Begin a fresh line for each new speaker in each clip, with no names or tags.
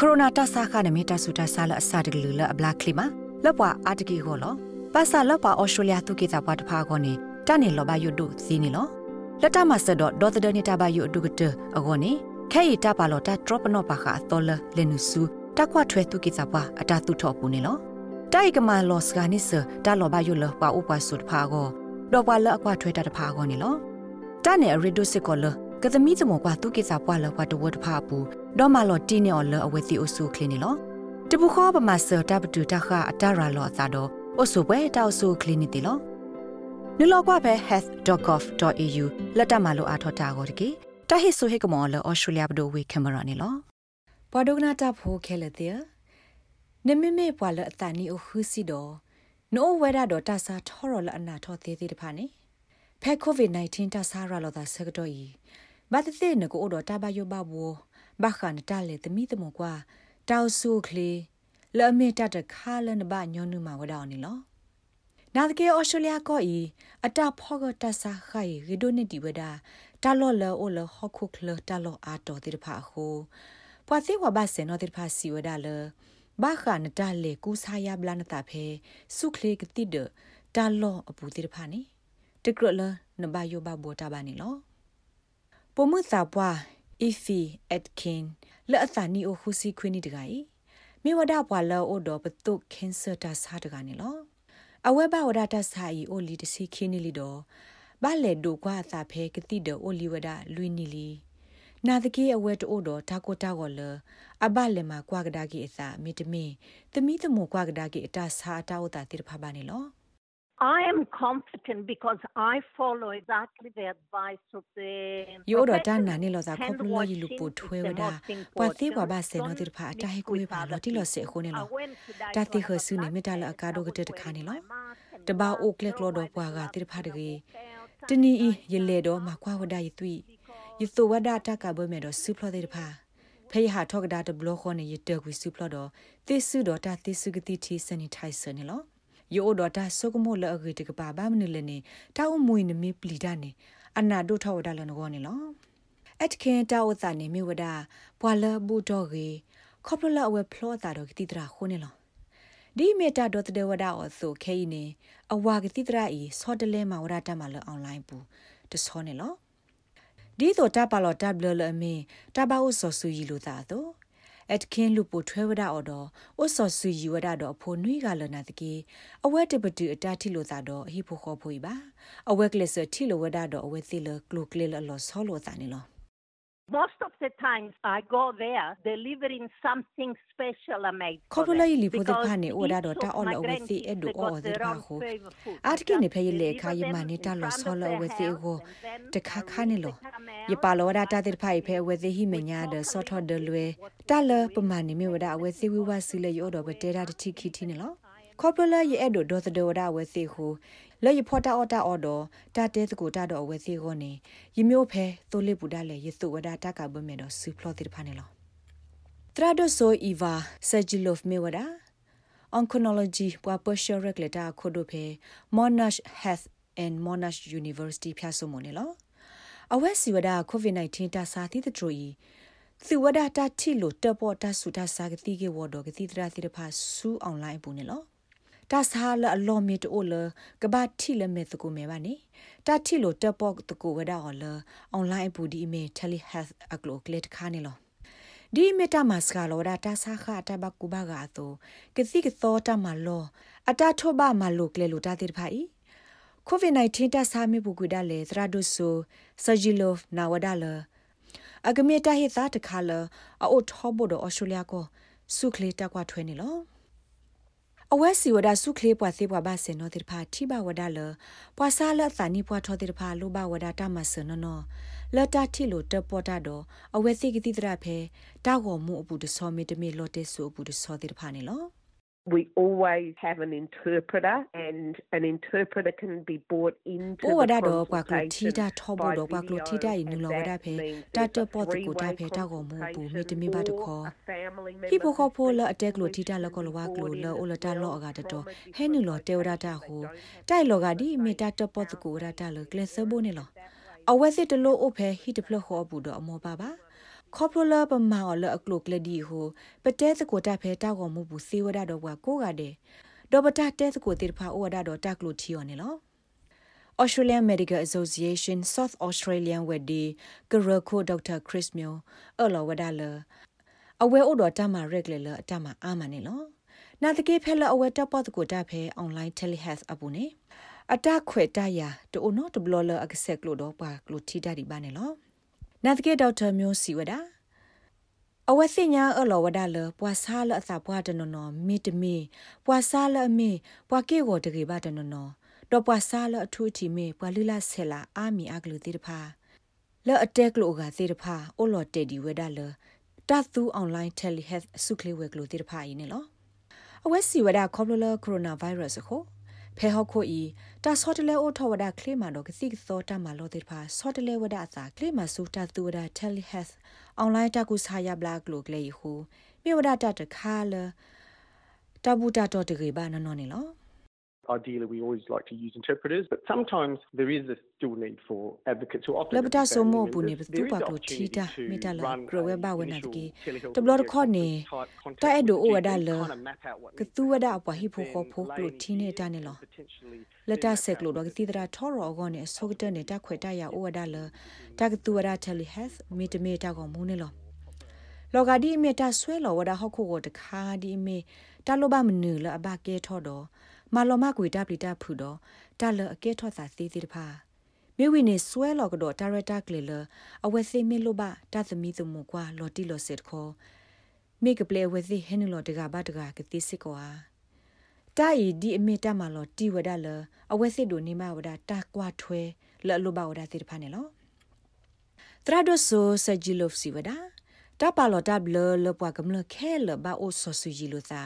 ကိုရိုနာတဆာခနမီတဆူတဆာလအစာတကလူလအဘလာကလီမာလပွာအာတကီဟောလောပါစာလပွာဩစတြေးလျသူကေတာပွားတဖာခေါနေတနေလောဘယုဒုစီနီလောလက်တမဆဒဒေါ်တဒနီတာဘယုဒုကတအခေါနေခဲရီတပါလောတာဒရော့ပနောပါခါတော်လလနုစုတကွထွဲသူကေတာပွားအတာသူထော့ပူနေလောတိုက်ကမာလောစကနိစတာလောဘယုလပွာဥပဆုတဖာခေါတော့ပွာလအကွထွဲတာတဖာခေါနေလောတနေရီဒုစစ်ကောလကသမီးစမောကွာသူကိစာပွာလကွာတဝတ်ဖာပူ ဒေါ်မလော်တီနေော်လအဝဲတီအိုဆူခလင်းနီလောတပူခောပမာဆတာပတူတခအတရာလောသာတော့အိုဆူပွဲတောက်ဆူခလင်းနီတီလောနလောကွာပဲ health.gov.au လက်တမလိုအားထောတာကိုတကေတဟိဆိုဟေကမော်လောဩစတြေးလျဘဒိုဝေကင်မရာနီလောပဒုကနာတာဖိုခဲလက်တဲ့နမမေပွာလအတနီအိုခူစီတော့နိုဝဲဒါတော့တဆာထောရလအနာထောသေးသေးတဖာနေဖဲကိုဗစ် -19 တဆာရလောသာဆကတော့ဤဘာတတဲ့နကိုတော့တဘယောဘဘော ဘာခန်တလေတမိတမောကွာတောက်ဆုခလီလအမေတတခါလနဘညောနုမဝဒောင်းနီလောနာတကေဩစတြေးလျကောဤအတဖောကတဆာခိုင်ရီဒိုနေတီဝဒါတာလောလောအိုလဟခုခလတာလောအာတော်တိဖာခုပွာတိဝဘဆေနောတိဖာစီဝဒါလဘာခန်တလေကူဆာယဘလနတာဖေစုခလေကတိဒတာလောအပူတိဖာနီတကရလနဘယောဘဘောတာဘာနီလောပမှုသာပွား ifi atkin လက်အသနီအိုခုစီခွင်းနီတကဤမေဝဒပွာလောအိုတော်ပတုကင်ဆာတာစားတကနေလောအဝဲဘဝဒတာစာဤအိုလီတစီခင်းနီလီတော်ဘာလေဒိုကွာသာဖဲကတိတော်အိုလီဝဒလွီနီလီနာတကေအဝဲတိုးတော်တာကိုတာကောလအဘလေမှာကွာကဒါကီအစာမိတမင်းသမီးသမူကွာကဒါကီအတာစာအတာဝတာတိဖာပါနေလော
I am confident because I follow exactly the advice of the
Yoda dan na ni lo za khop lo yi lu pu thwe da pa ti wa ba se no ti pha ta he ku we pha lo ti lo se ko ni lo ta ti kho su ni mi ta lo aka do gate ta kha ni lo ta ba o klek lo do pwa ga ti pha de ge ti ni i ye le do ma kwa wa da yi tui yi so wa da ta ka bo me do su phlo ti pha ဖေးဟာထောက်ကဒါတဘလခေါနေရတက်ကွီစုဖလော့တော့တိစုတော့တာတိစုကတိတီစနီထိုင်ဆနေလော ယိုဒတာဆုကမိုလအဂိတကပါဘာမနလနေတာအမွေနမီပလီဒနေအနာဒုထောဝဒါလနကောနေလောအတခင်တာဝသနေမြဝဒဘွာလဘူတော့ကေခေါပလလအဝဲဖလောတာတော့တိတရာခုနေလောဒီမေတာဒေါ်တဝဒါအောဆိုခဲနေအဝါကတိတရာဤစောတလဲမှာဝရတမှာလအွန်လိုင်းပူတစောနေလောဒီတော့တပါလောတဘလလအမေတပါဥစောဆူရီလိုသာတော့အတကင်းလူပိုထွဲဝဒအော်တော်ဥစောဆူယူဝဒတော်ဖိုနွိကလနာတ ကေအဝဲတပတူအတာတိလိုသာတော့အဟိဖိုခေါ်ဖွေပါအဝဲကလစ်တီလိုဝဒတော်အဝဲသီလကလုကလလောဆောလိုသာနေလော
Most of the times I go there delivering something special I made.
ခေါပလိုက်လီဖို့တခါနေဩဒါတော့တာအော်လောဝစီအဒူအော်ဒီပါခုအာတကိနေဖေးလေခါယမနေတာလောဆောလောဝစီကိုတခါခါနေလောယပါလောဒါတာတိဖိုင်ဖေဝစီဟိမညာဒဆောထောဒလွဲတာလပမာနေမြဝဒါဝစီဝဝစီလေယောတော့ဘတဲတာတတိခိတိနေလော ခေါပလာရဲ့အဲ့ဒိုဒေါ်သဒေါ်ဒါဝစီခုလေယဖောတာအော်တာအော်တော့တာတဲစကိုတာတော့ဝဲစီခေါနေယမျိုးဖဲသိုလိပူဒါလေယေစုဝဒါတာကဘမဲတော့ဆူဖလောတိဖာနေလောထရာဒိုဆိုအီဗာဆာဂျီလော့မေဝဒါ oncology ပွာပရှရက်လက်တာခိုဒိုဖဲ monash health and monash university ဖျာဆုမနေလောအဝဲစီဝဒါ covid-19 တာစာတိတထရီစီဝဒါတာတီလိုတပေါ်တာဆူတာစာကတိကေဝဒောကတိတရာတိတဖာဆူအွန်လိုင်းပူနေလော တာဆာလအလောမီတိုလကဘာတီလမေတကူမေပါနေတာတီလိုတပေါတကူဝဒါဟောလအွန်လိုင်းပူဒီမေတယ်လီဟက်အကလိုကလက်ခါနေလောဒီမေတာမစကလောဒါတာဆာခအတဘကူဘာဂါတိုကစီကသောတာမလောအတာထောဘမလိုကလေလိုတာတိဖိုင်ကိုဗစ် -19 တာဆာမေပူကူဒါလေသရာဒုဆိုဆာဂျီလောနာဝဒါလအကမေတာဟိသာတခါလအိုထောဘဒအော်စတြေးလျကိုစုခလေတက်ကွာထွဲနေလော အဝဲစီဝဒစုခလေးပွားသေးပွားပါစင်နော်တိဖာထိဘဝဒလပွာစားလသနီပွားထောတိဖာလိုဘဝဒတမစနနော်လတတိလိုတပေါ်တာတော့အဝဲစီကတိတရဖဲတာကောမှုအပူတစောမေတမေလော်တဲဆူအပူတစောတိဖာနေလော
we always have an interpreter and an interpreter can be brought into
the wada do kwa klo thi da tho bo do kwa klo thi da yin lo wada phe ta to po to ko ta phe ta go mu bu mi te mi ba to kho hi bo kho pho la attack lo thi da lo ko lo wa klo lo o la ta lo aga ta to he nu lo te wada ta ho tai lo ga di mi ta to po to ko wada ta lo kle so bo ne lo အဝဲစစ်တလို့အဖဲဟီတဖလခေါ်ဘူးတော့အမောပါပါ ခေါပလပမာော်လအကလုကလဒီဟိုပတဲစကိုတာဖဲတောက်ကောမှုဘူးစေဝဒတော့ဘွာကိုကတဲ့ဒေါ်ပတာတဲစကိုတေဖာအိုဝဒတော့တက်လို့ထီယောနေလော Australian Medical Association South Australian Wedi Garako Dr. Chris Myo အလောဝဒါလအဝဲအိုတော်တမရက်လေလအတမအာမနေလောနာတကေဖဲလအဝဲတပတ်ကိုတဖဲ online telehealth အပူနေအတခွေတရတိုနိုတဘလလအကဆက်ကလို့တော့ပါကလို့ထီတာဒီပါနေလော နာတကေဒေါက်တာမျိုးစီဝဒါအဝဲစညာအလောဝဒါလပွာဆာလအစာပွားတနော်နော်မီတမီပွာဆာလအမီပွာကေကိုတကေပါတနော်နော်တော့ပွာဆာလအထူးတီမေပွာလူလာဆဲလာအာမီအကလူတိတဖာလဲအတက်လို့ကသေတဖာအိုလော်တေဒီဝဒါလတတ်သူအွန်လိုင်းတယ်လီဟက်ဆုကလေးဝဲကလို့တိတဖာယင်းနော်အဝဲစီဝဒါကောပလကိုရိုနာဗိုင်းရပ်စ်ကို ဖဲဟော့ခိုအီတာဆော့တလဲအိုထောဝဒကလေမာတော့ကစီသောတာမာလို့တေဖာဆော့တလဲဝဒအစာကလေမာဆူတာသူဝဒတယ်လီဟက်အွန်လိုင်းတကူဆာယဘလာကလို့ကလေဟူမြေဝဒတာတခါလတဘူတာတော့တကေဘာနော်နော်နေလော
ideally we always like to use interpreters but sometimes there is a still need for advocates who often
labda so mo bu ne tu pa ko thita meta la gro we ba wena de to blor kho ne ta edo o wada le ke tu wada pa hi pho kho pho klo thi ne ta ne lo lata sek lo do ke tidra tho ro go ne so gte ne ta khwe ta ya o wada le ta ke tu wada tele has me te me ta ko mu ne lo လောကဒီမေတာဆွဲလောဝဒဟခုကိုတခါဒီမေတလိုဘမနူလအဘကဲထော်တော့ မာလောမကွေတာပလီတာဖူတော့တလအကဲထော့စာသေးသေးတဖာမေဝီနေဆွဲလောကတော့ဒါရတာကလေလအဝဲစေမီလိုပါတသမီသူမကွာလော်တီလော်စစ်ခေါ်မေကပလေဝဲစီဟင်းလော်တကဘာတကကတိစစ်ကွာတာဤဒီအမေတမလော်တီဝဒလအဝဲစစ်တို့နေမဝဒတာကွာထွဲလလိုပါဝဒတိတဖာနေလောတရာဒိုဆိုဆဂျီလော့စီဝဒါတပါလောတဘလလပွားကမလခဲလဘာအိုဆဆူဂျီလိုသာ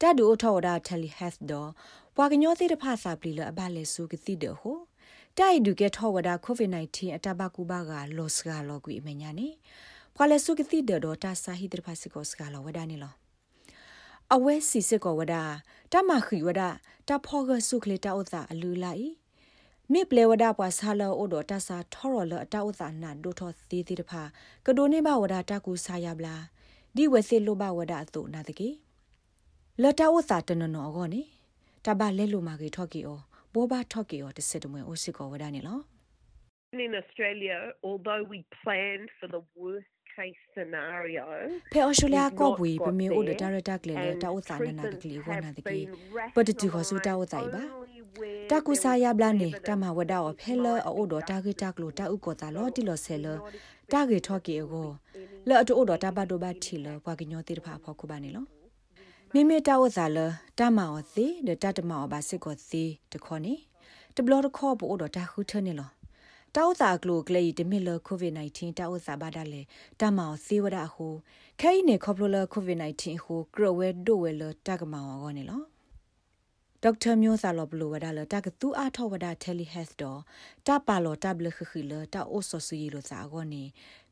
တဒူအထောဒါတယ်လီဟက်ဒ ပွာကညောသေးတဖာစာပလီလအဘလဲဆူကတိဒဟိုတိုက်ဒူကဲထောဝဒါကိုဗစ် -19 အတဘကူဘာကလောစကလောကွေမညာနေပွာလဲဆူကတိဒဒေါ်တာစာဟိတဖာစကောစကလောဝဒါနေလောအဝဲစီစကောဝဒါတမခိဝဒါတဖောကဆုခလေတာဥသာအလူလိုက်မေပလေဝဒပွားဆာလောအိုဒတဆာထောရလအတောက်သာနာဒိုထောသေးသေးတဖာကဒိုနေဘဝဒတကူဆာယဘလာဒီဝစီလိုဘဝဒအတုနာတကေလတဝသာတနနောကောနေ တဘလဲလိုမာကေထော့ကီအောဘောဘာထော့ကီအောတစစ်တမွေအိုစစ်ကောဝဒနေလော
In Australia, although we planned for the worst case scenario
ဖေအော်ရှိုလျာကောပွေပမေအိုဒဒါရတာကလေတာဥသာနနာကလေးဝနာတကေပတတူခေါ်စူတာဥသာိပါတကုစာယဘလာနေတာမဝဒါအဖဲလအိုဒတာဂေတာကလိုတာဥကောတာလော်တီလော်ဆဲလတာဂေထော့ကေကိုလော်အတူအိုဒတာဘတ်ဒိုဘတ် မိမိတာဝဇာလတမအောသေးဒတတမအောဘာစစ်ကိုသေးတခေါနေတဘလတခေါ်ပို့တော့တာခုထနေလောတောက်သာကလိုကလေးတမီလကိုဗစ် -19 တောက်သာဘာဒါလေတမောင်သေဝဒဟုခဲနေခေါပလိုလာကိုဗစ် -19 ဟုကရဝဲဒိုဝဲလတကမောင်အောနေလောဒေါက်တာမျိုးစာလောဘလိုဝဒါလတကတူအားထောဝဒါတယ်လီဟက်တော့တပါလောတဘလခခီလတအိုဆဆူရီလိုစာကောနေ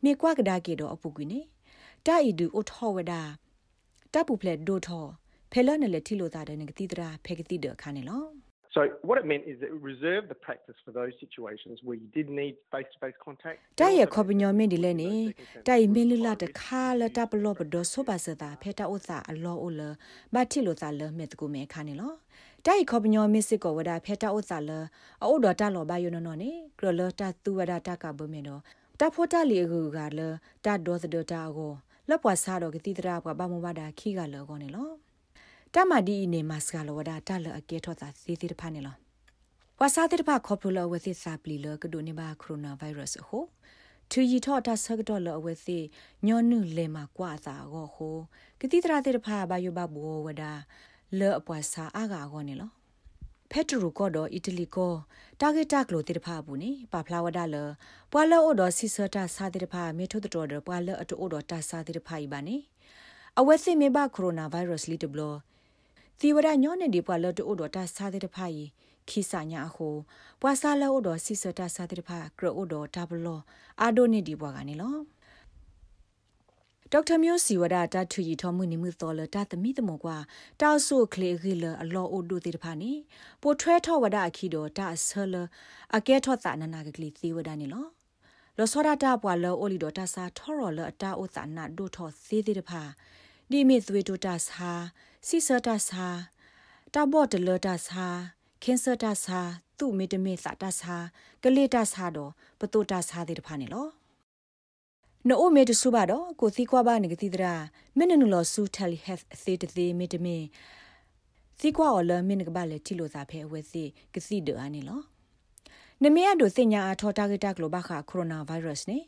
မြေကွာကဒါကေတော့အပူကွေနေတာအီဒူအိုထောဝဒါ တပူဖလက်ဒိုထောဖဲလနလေတီလိုတာတဲ့ငတိတရာဖဲကတိတဲ့ခါနေလော
So what it meant is that it reserved the practice for those situations where you did need face-to-face contact.
တိုင်ရခေါပညောမင်းဒီလဲနေတိုင်မင်းလလတခါလတပလောပဒဆိုပါစတာဖေတာဥစာအလောအိုလမတိလိုစာလမေတကူမဲခါနေလောတိုင်ခေါပညောမစ်စစ်ကောဝဒဖေတာဥစာလအိုဒတာလောဘယနနောနေကရလတာသူဝဒတာကဘမေနောတဖိုတာလီကူကလတဒေါသဒတာကို လပွားစားတော့ကတိတရာဘဘာမဝဒါခီကလောကောနေလောတမဒီနေမစကလောဝဒတလအကေထောတာစီစီတဖာနေလောဝါစာတိတဖာခေါပလိုလဝသိစာပလီလကဒိုနေဘာကိုရိုနာဗိုင်းရပ်စ်ဟိုသူရီထောတာဆကတော့လအဝသိညောနုလေမှာကွာသာကိုဟိုကတိတရာတိတဖာဘာယဘဘောဝဒါလောအပွားစာအာဂါကောနေလော ဖက်ထရူကောတော့အီတလီကောတာဂက်တာကလိုတိတဖာဘူးနေပါဖလာဝဒါလပွာလောအိုတော့စီဆတာစာတိတဖာမေထုတတော်တော့ပွာလောအတူအိုတော့တာစာတိတဖာဤပါနေအဝဲသိမေဘကိုရိုနာဗိုင်းရပ်စ်လီတဘလောသီဝရညောနေဒီပွာလောတူအိုတော့တာစာတိတဖာဤခိစာညာဟုပွာစာလောအိုတော့စီဆတာစာတိတဖာကရိုအိုတော့တာဘလောအာဒိုနေဒီပွာကနေလော ဒေါက်တာမျိုးစီဝဒတာထူရီထောမှုနိမှုသောလတာသမီတမောကွာတောက်ဆုခလေခီလအလောအိုဒိုတေတဖာနေပိုထွဲထောဝဒအခီတော့တာဆလအကဲထောသနနာကကလေးသေးဝဒနေလောလောစောဒတာပွာလောအိုလီဒတာစာထောရလအတာဥသနာဒိုထောသေးသေးတဖာဒီမီသွေတိုတာစာစီဆတာစာတာဘော့တလတာစာကင်ဆာတာစာသူမီတမီစာတာစာကလေးတာစာတော့ပတိုတာစာသေးတဖာနေလော နိုအိုမေတဆူပါတော့ကိုသီကွာပါနေကတိတရာမင်းနနူလောဆူတယ်လီဟက်အသေးတသေးမီတမီသီကွာော်လမင်းကပါလေတီလိုသာဖဲဝဲစီကစီဒအာနေလောနမေအဒိုစညာအထောတာဂက်တာဂလိုဘခါကိုရိုနာဗိုင်းရပ်စ်နေ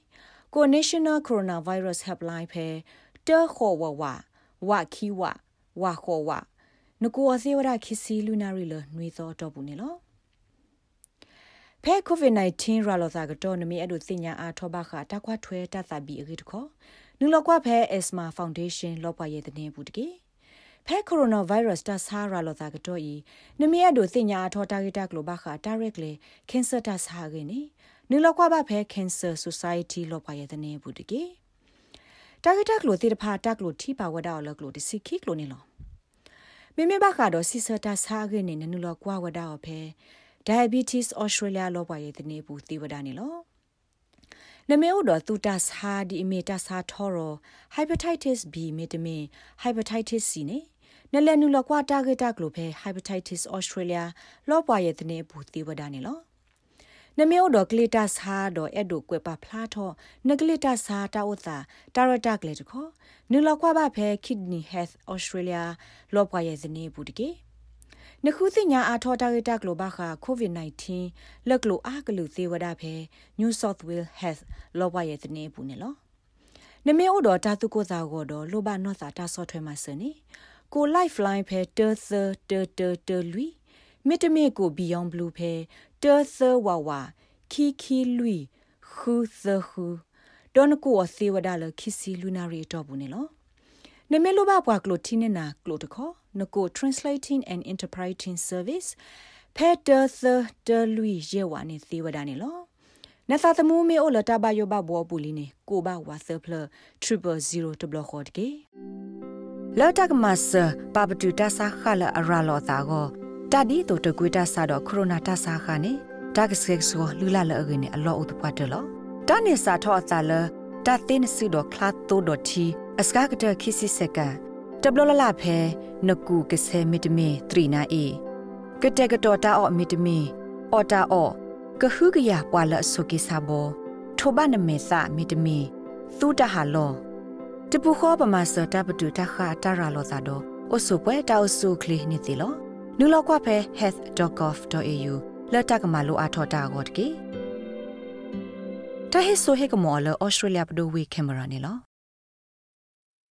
ကို National Coronavirus Helpline ဖဲတဲခေါ်ဝဝဝခီဝဝခေါ်ဝနကိုအစေဝရခီစီလူနာရီလနွေသောတော့ဘူးနေလော ဖဲ COVID-19 ရလောသာကတော့နမေအဒိုစညာအထောဘခါတခွားထွဲတသဘီအဂိတခေါနုလောကွာဖဲ ESMA Foundation လောပွားရဲ့တဲ့နေဘူးတကေဖဲကိုရိုနာဗိုင်းရပ်စ်တာဆာရာလောတာကတော့ဤနမီယဒိုစညာအထောတာဂီတာဂလိုဘခာ directly cancer တာဆာဂေနေနူလောက်ကွာဘဖဲ cancer society လောပါရဲ့တဲ့နေဘူးတကေတာဂီတာဂလိုတိတဖာတာဂလိုထိပါဝဒါလောဂလိုတစီခိကလိုနေလောမေမေဘခါတော့စီဆတာဆာဂေနေနူလောက်ကွာဝဒါောဖဲ diabetes australia လောပါရဲ့တဲ့နေဘူးတိဝဒါနေလောနမေဥတော်သူတာစာဒီအမီတာစာထောရ hepatitis B မီတမင် hepatitis C နေနလနူလကွာတာဂက်တာကလိုဖဲ hepatitis australia လောပွားရဲ့တဲ့ဘူတိဝဒနေလောနမေအိုဒကလီတာစာဒိုအဲ့ဒိုကွေပါဖလားထောနကလီတာစာတာဥသာတာရတာကလေတခောနူလကွာဘဖဲ kidney health australia လောပွားရဲ့ဇနေဘူးတကေ နခုသိညာအာထောတာဂက်တာကလိုဘခါ covid-19 လက်ကလိုအားကလူသေးဝဒဖဲ new south wales health လောပွားရဲ့ဇနေဘူးနေလောနမေအိုဒတာသူကိုစာကိုတော့လောဘနော့စာတာဆော့ထွဲမှာစနေကို lifeline ဖဲတေသတေတေတေလူမစ်တမေကို beyond blue ဖဲတေသဝဝခီခီလူခူသခူဒွန်ကိုအသေးဝဒါလခီစီလူနာရီတော့ဘူးနေလော နမေလိုဘပွားကလိုတီနေနာကလိုတခေါနကို translating and interpreting service ဖဲတေသတေလူရေဝါနေသေးဝဒါနေလောနသသမူမေအိုလတာဘယောဘဘောပူလီနေကိုဘဝါဆဖလ000တဘလခေါ်တကေလောတကမဆပပတူတဆာခလအရာလောတာကိုတဒီတိုတကွေတဆာတော့ခရိုနာတဆာခနဲ့တကစကဆောလူလာလအကင်းအလောဥတပတ်တလောတနေစာထောအတာလ တသိနစုတော့ခလာတိုဒတီအစကားကတခိစီစကတဘလလလဖဲနကူကဆဲမီတမီ3နာအီကတဲ့ကတော်တာအော့မီတမီအော်တာအော့ကဟုကရပွာလဆုကိစာဘောထိုဘနမေသမီတမီသူတဟာလောတပူခောပမာစတပတူတခါတရာလောသာတော့အဆုပွဲတောက်ဆုကလီနေတီလောနူလောက်ကွာဖဲ health.gov.au လက်တကမာလိုအထောတာဂေါ်တကေ တဟိဆိုဟေကမောလဩစတြေးလျပဒိုဝေကင်မရာနေလော